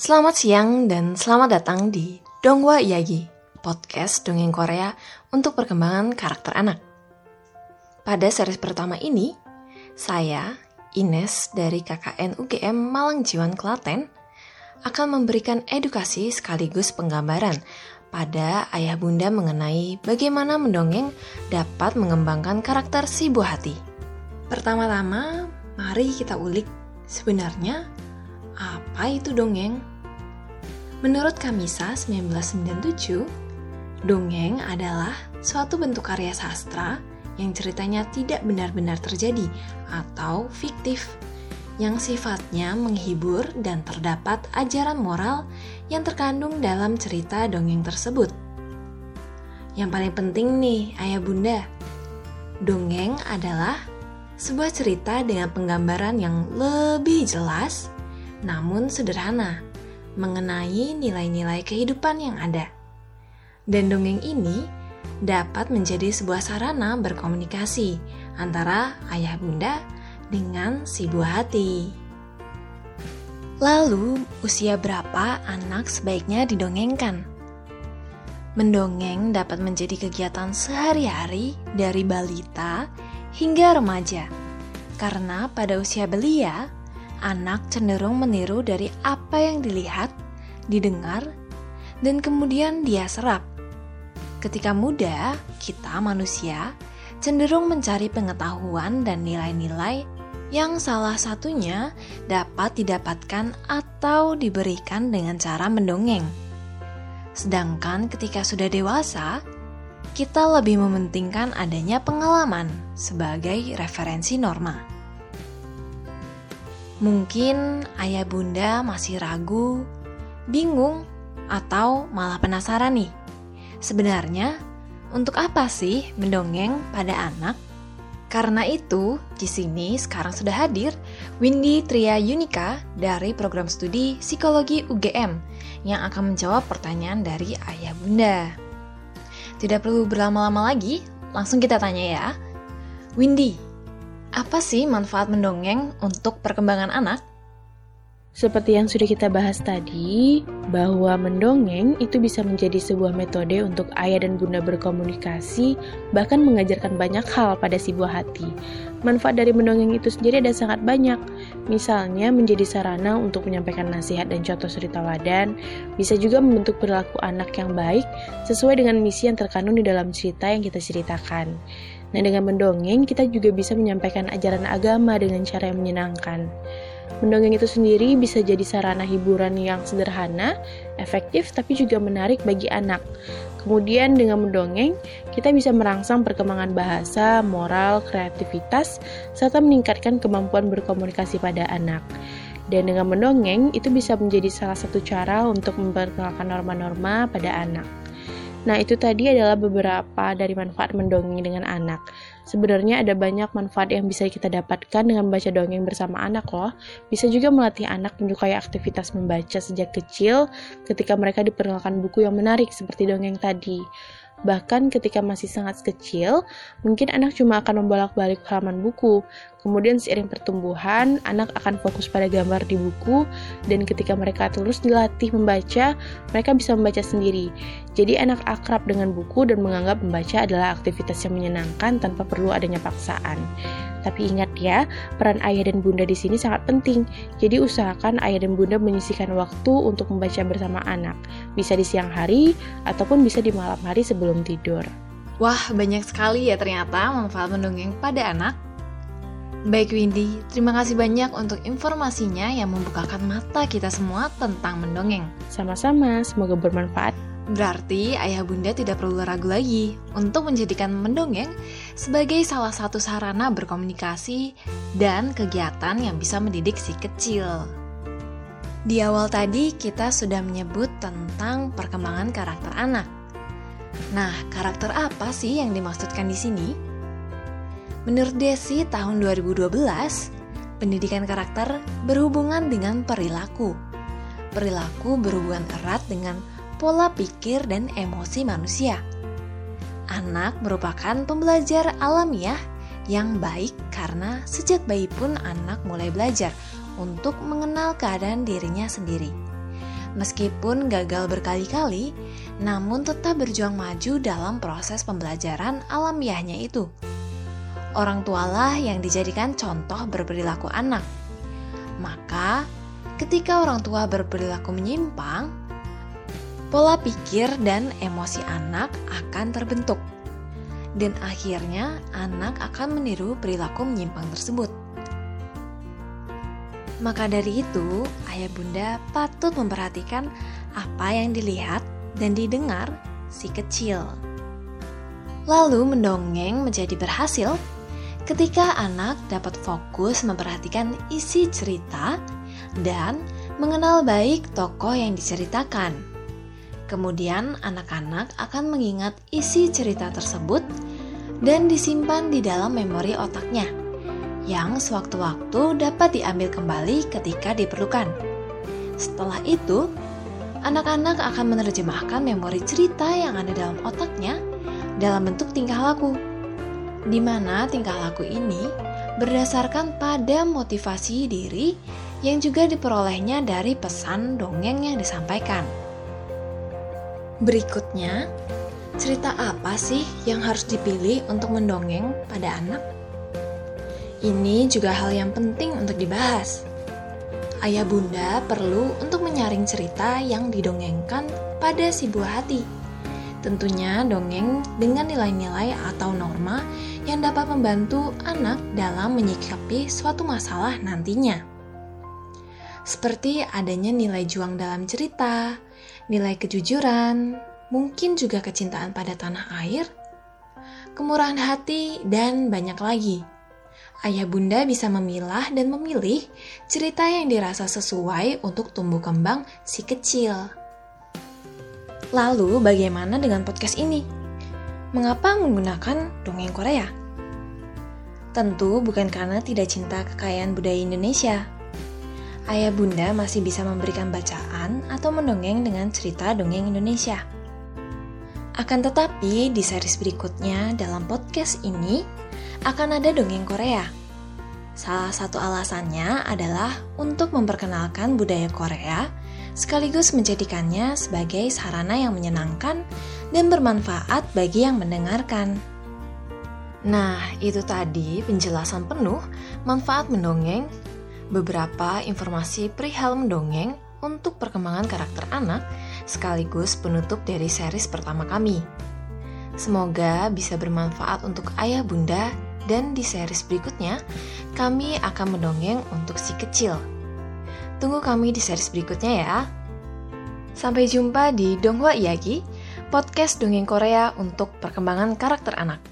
Selamat siang dan selamat datang di Dongwa Yagi, podcast dongeng Korea untuk perkembangan karakter anak. Pada series pertama ini, saya, Ines dari KKN UGM Malang Jiwan Klaten, akan memberikan edukasi sekaligus penggambaran pada ayah bunda mengenai bagaimana mendongeng dapat mengembangkan karakter si buah hati. Pertama-tama, mari kita ulik sebenarnya apa itu dongeng? Menurut Kamisa 1997, dongeng adalah suatu bentuk karya sastra yang ceritanya tidak benar-benar terjadi atau fiktif, yang sifatnya menghibur dan terdapat ajaran moral yang terkandung dalam cerita dongeng tersebut. Yang paling penting nih, ayah bunda, dongeng adalah sebuah cerita dengan penggambaran yang lebih jelas namun sederhana mengenai nilai-nilai kehidupan yang ada. Dan dongeng ini dapat menjadi sebuah sarana berkomunikasi antara ayah bunda dengan si buah hati. Lalu, usia berapa anak sebaiknya didongengkan? Mendongeng dapat menjadi kegiatan sehari-hari dari balita hingga remaja. Karena pada usia belia, anak cenderung meniru dari apa yang dilihat, didengar, dan kemudian dia serap. Ketika muda, kita manusia cenderung mencari pengetahuan dan nilai-nilai yang salah satunya dapat didapatkan atau diberikan dengan cara mendongeng. Sedangkan ketika sudah dewasa, kita lebih mementingkan adanya pengalaman sebagai referensi norma. Mungkin ayah bunda masih ragu, bingung, atau malah penasaran nih. Sebenarnya, untuk apa sih mendongeng pada anak? Karena itu, di sini sekarang sudah hadir Windy Tria Yunika dari program studi Psikologi UGM yang akan menjawab pertanyaan dari ayah bunda. Tidak perlu berlama-lama lagi, langsung kita tanya ya. Windy, apa sih manfaat mendongeng untuk perkembangan anak? Seperti yang sudah kita bahas tadi, bahwa mendongeng itu bisa menjadi sebuah metode untuk ayah dan bunda berkomunikasi, bahkan mengajarkan banyak hal pada si buah hati. Manfaat dari mendongeng itu sendiri ada sangat banyak. Misalnya menjadi sarana untuk menyampaikan nasihat dan contoh suri teladan, bisa juga membentuk perilaku anak yang baik sesuai dengan misi yang terkandung di dalam cerita yang kita ceritakan. Nah, dengan mendongeng, kita juga bisa menyampaikan ajaran agama dengan cara yang menyenangkan. Mendongeng itu sendiri bisa jadi sarana hiburan yang sederhana, efektif, tapi juga menarik bagi anak. Kemudian dengan mendongeng, kita bisa merangsang perkembangan bahasa, moral, kreativitas, serta meningkatkan kemampuan berkomunikasi pada anak. Dan dengan mendongeng, itu bisa menjadi salah satu cara untuk memperkenalkan norma-norma pada anak. Nah, itu tadi adalah beberapa dari manfaat mendongeng dengan anak. Sebenarnya ada banyak manfaat yang bisa kita dapatkan dengan membaca dongeng bersama anak loh. Bisa juga melatih anak menyukai aktivitas membaca sejak kecil ketika mereka diperkenalkan buku yang menarik seperti dongeng tadi. Bahkan ketika masih sangat kecil, mungkin anak cuma akan membolak-balik halaman buku. Kemudian seiring pertumbuhan, anak akan fokus pada gambar di buku dan ketika mereka terus dilatih membaca, mereka bisa membaca sendiri. Jadi anak akrab dengan buku dan menganggap membaca adalah aktivitas yang menyenangkan tanpa perlu adanya paksaan. Tapi ingat ya, peran ayah dan bunda di sini sangat penting. Jadi usahakan ayah dan bunda menyisihkan waktu untuk membaca bersama anak. Bisa di siang hari ataupun bisa di malam hari sebelum tidur. Wah, banyak sekali ya ternyata manfaat mendongeng pada anak. Baik Windy, terima kasih banyak untuk informasinya yang membukakan mata kita semua tentang mendongeng. Sama-sama, semoga bermanfaat. Berarti ayah bunda tidak perlu ragu lagi untuk menjadikan mendongeng sebagai salah satu sarana berkomunikasi dan kegiatan yang bisa mendidik si kecil. Di awal tadi kita sudah menyebut tentang perkembangan karakter anak. Nah, karakter apa sih yang dimaksudkan di sini? Menurut Desi tahun 2012, pendidikan karakter berhubungan dengan perilaku. Perilaku berhubungan erat dengan pola pikir dan emosi manusia. Anak merupakan pembelajar alamiah yang baik karena sejak bayi pun anak mulai belajar untuk mengenal keadaan dirinya sendiri. Meskipun gagal berkali-kali, namun tetap berjuang maju dalam proses pembelajaran alamiahnya itu. Orang tualah yang dijadikan contoh berperilaku anak. Maka, ketika orang tua berperilaku menyimpang, pola pikir dan emosi anak akan terbentuk. Dan akhirnya anak akan meniru perilaku menyimpang tersebut. Maka dari itu, ayah bunda patut memperhatikan apa yang dilihat dan didengar si kecil. Lalu mendongeng menjadi berhasil ketika anak dapat fokus memperhatikan isi cerita dan mengenal baik tokoh yang diceritakan. Kemudian anak-anak akan mengingat isi cerita tersebut dan disimpan di dalam memori otaknya yang sewaktu-waktu dapat diambil kembali ketika diperlukan. Setelah itu, anak-anak akan menerjemahkan memori cerita yang ada dalam otaknya dalam bentuk tingkah laku, di mana tingkah laku ini berdasarkan pada motivasi diri yang juga diperolehnya dari pesan dongeng yang disampaikan. Berikutnya, cerita apa sih yang harus dipilih untuk mendongeng pada anak? Ini juga hal yang penting untuk dibahas. Ayah bunda perlu untuk menyaring cerita yang didongengkan pada si buah hati. Tentunya dongeng dengan nilai-nilai atau norma yang dapat membantu anak dalam menyikapi suatu masalah nantinya. Seperti adanya nilai juang dalam cerita, nilai kejujuran, mungkin juga kecintaan pada tanah air, kemurahan hati, dan banyak lagi ayah bunda bisa memilah dan memilih cerita yang dirasa sesuai untuk tumbuh kembang si kecil. Lalu, bagaimana dengan podcast ini? Mengapa menggunakan dongeng Korea? Tentu bukan karena tidak cinta kekayaan budaya Indonesia. Ayah bunda masih bisa memberikan bacaan atau mendongeng dengan cerita dongeng Indonesia. Akan tetapi, di series berikutnya dalam podcast ini, akan ada dongeng Korea. Salah satu alasannya adalah untuk memperkenalkan budaya Korea, sekaligus menjadikannya sebagai sarana yang menyenangkan dan bermanfaat bagi yang mendengarkan. Nah, itu tadi penjelasan penuh manfaat mendongeng, beberapa informasi perihal mendongeng untuk perkembangan karakter anak, sekaligus penutup dari series pertama kami. Semoga bisa bermanfaat untuk ayah bunda dan di series berikutnya, kami akan mendongeng untuk si kecil. Tunggu kami di series berikutnya ya. Sampai jumpa di Donghua Iyagi, podcast dongeng Korea untuk perkembangan karakter anak.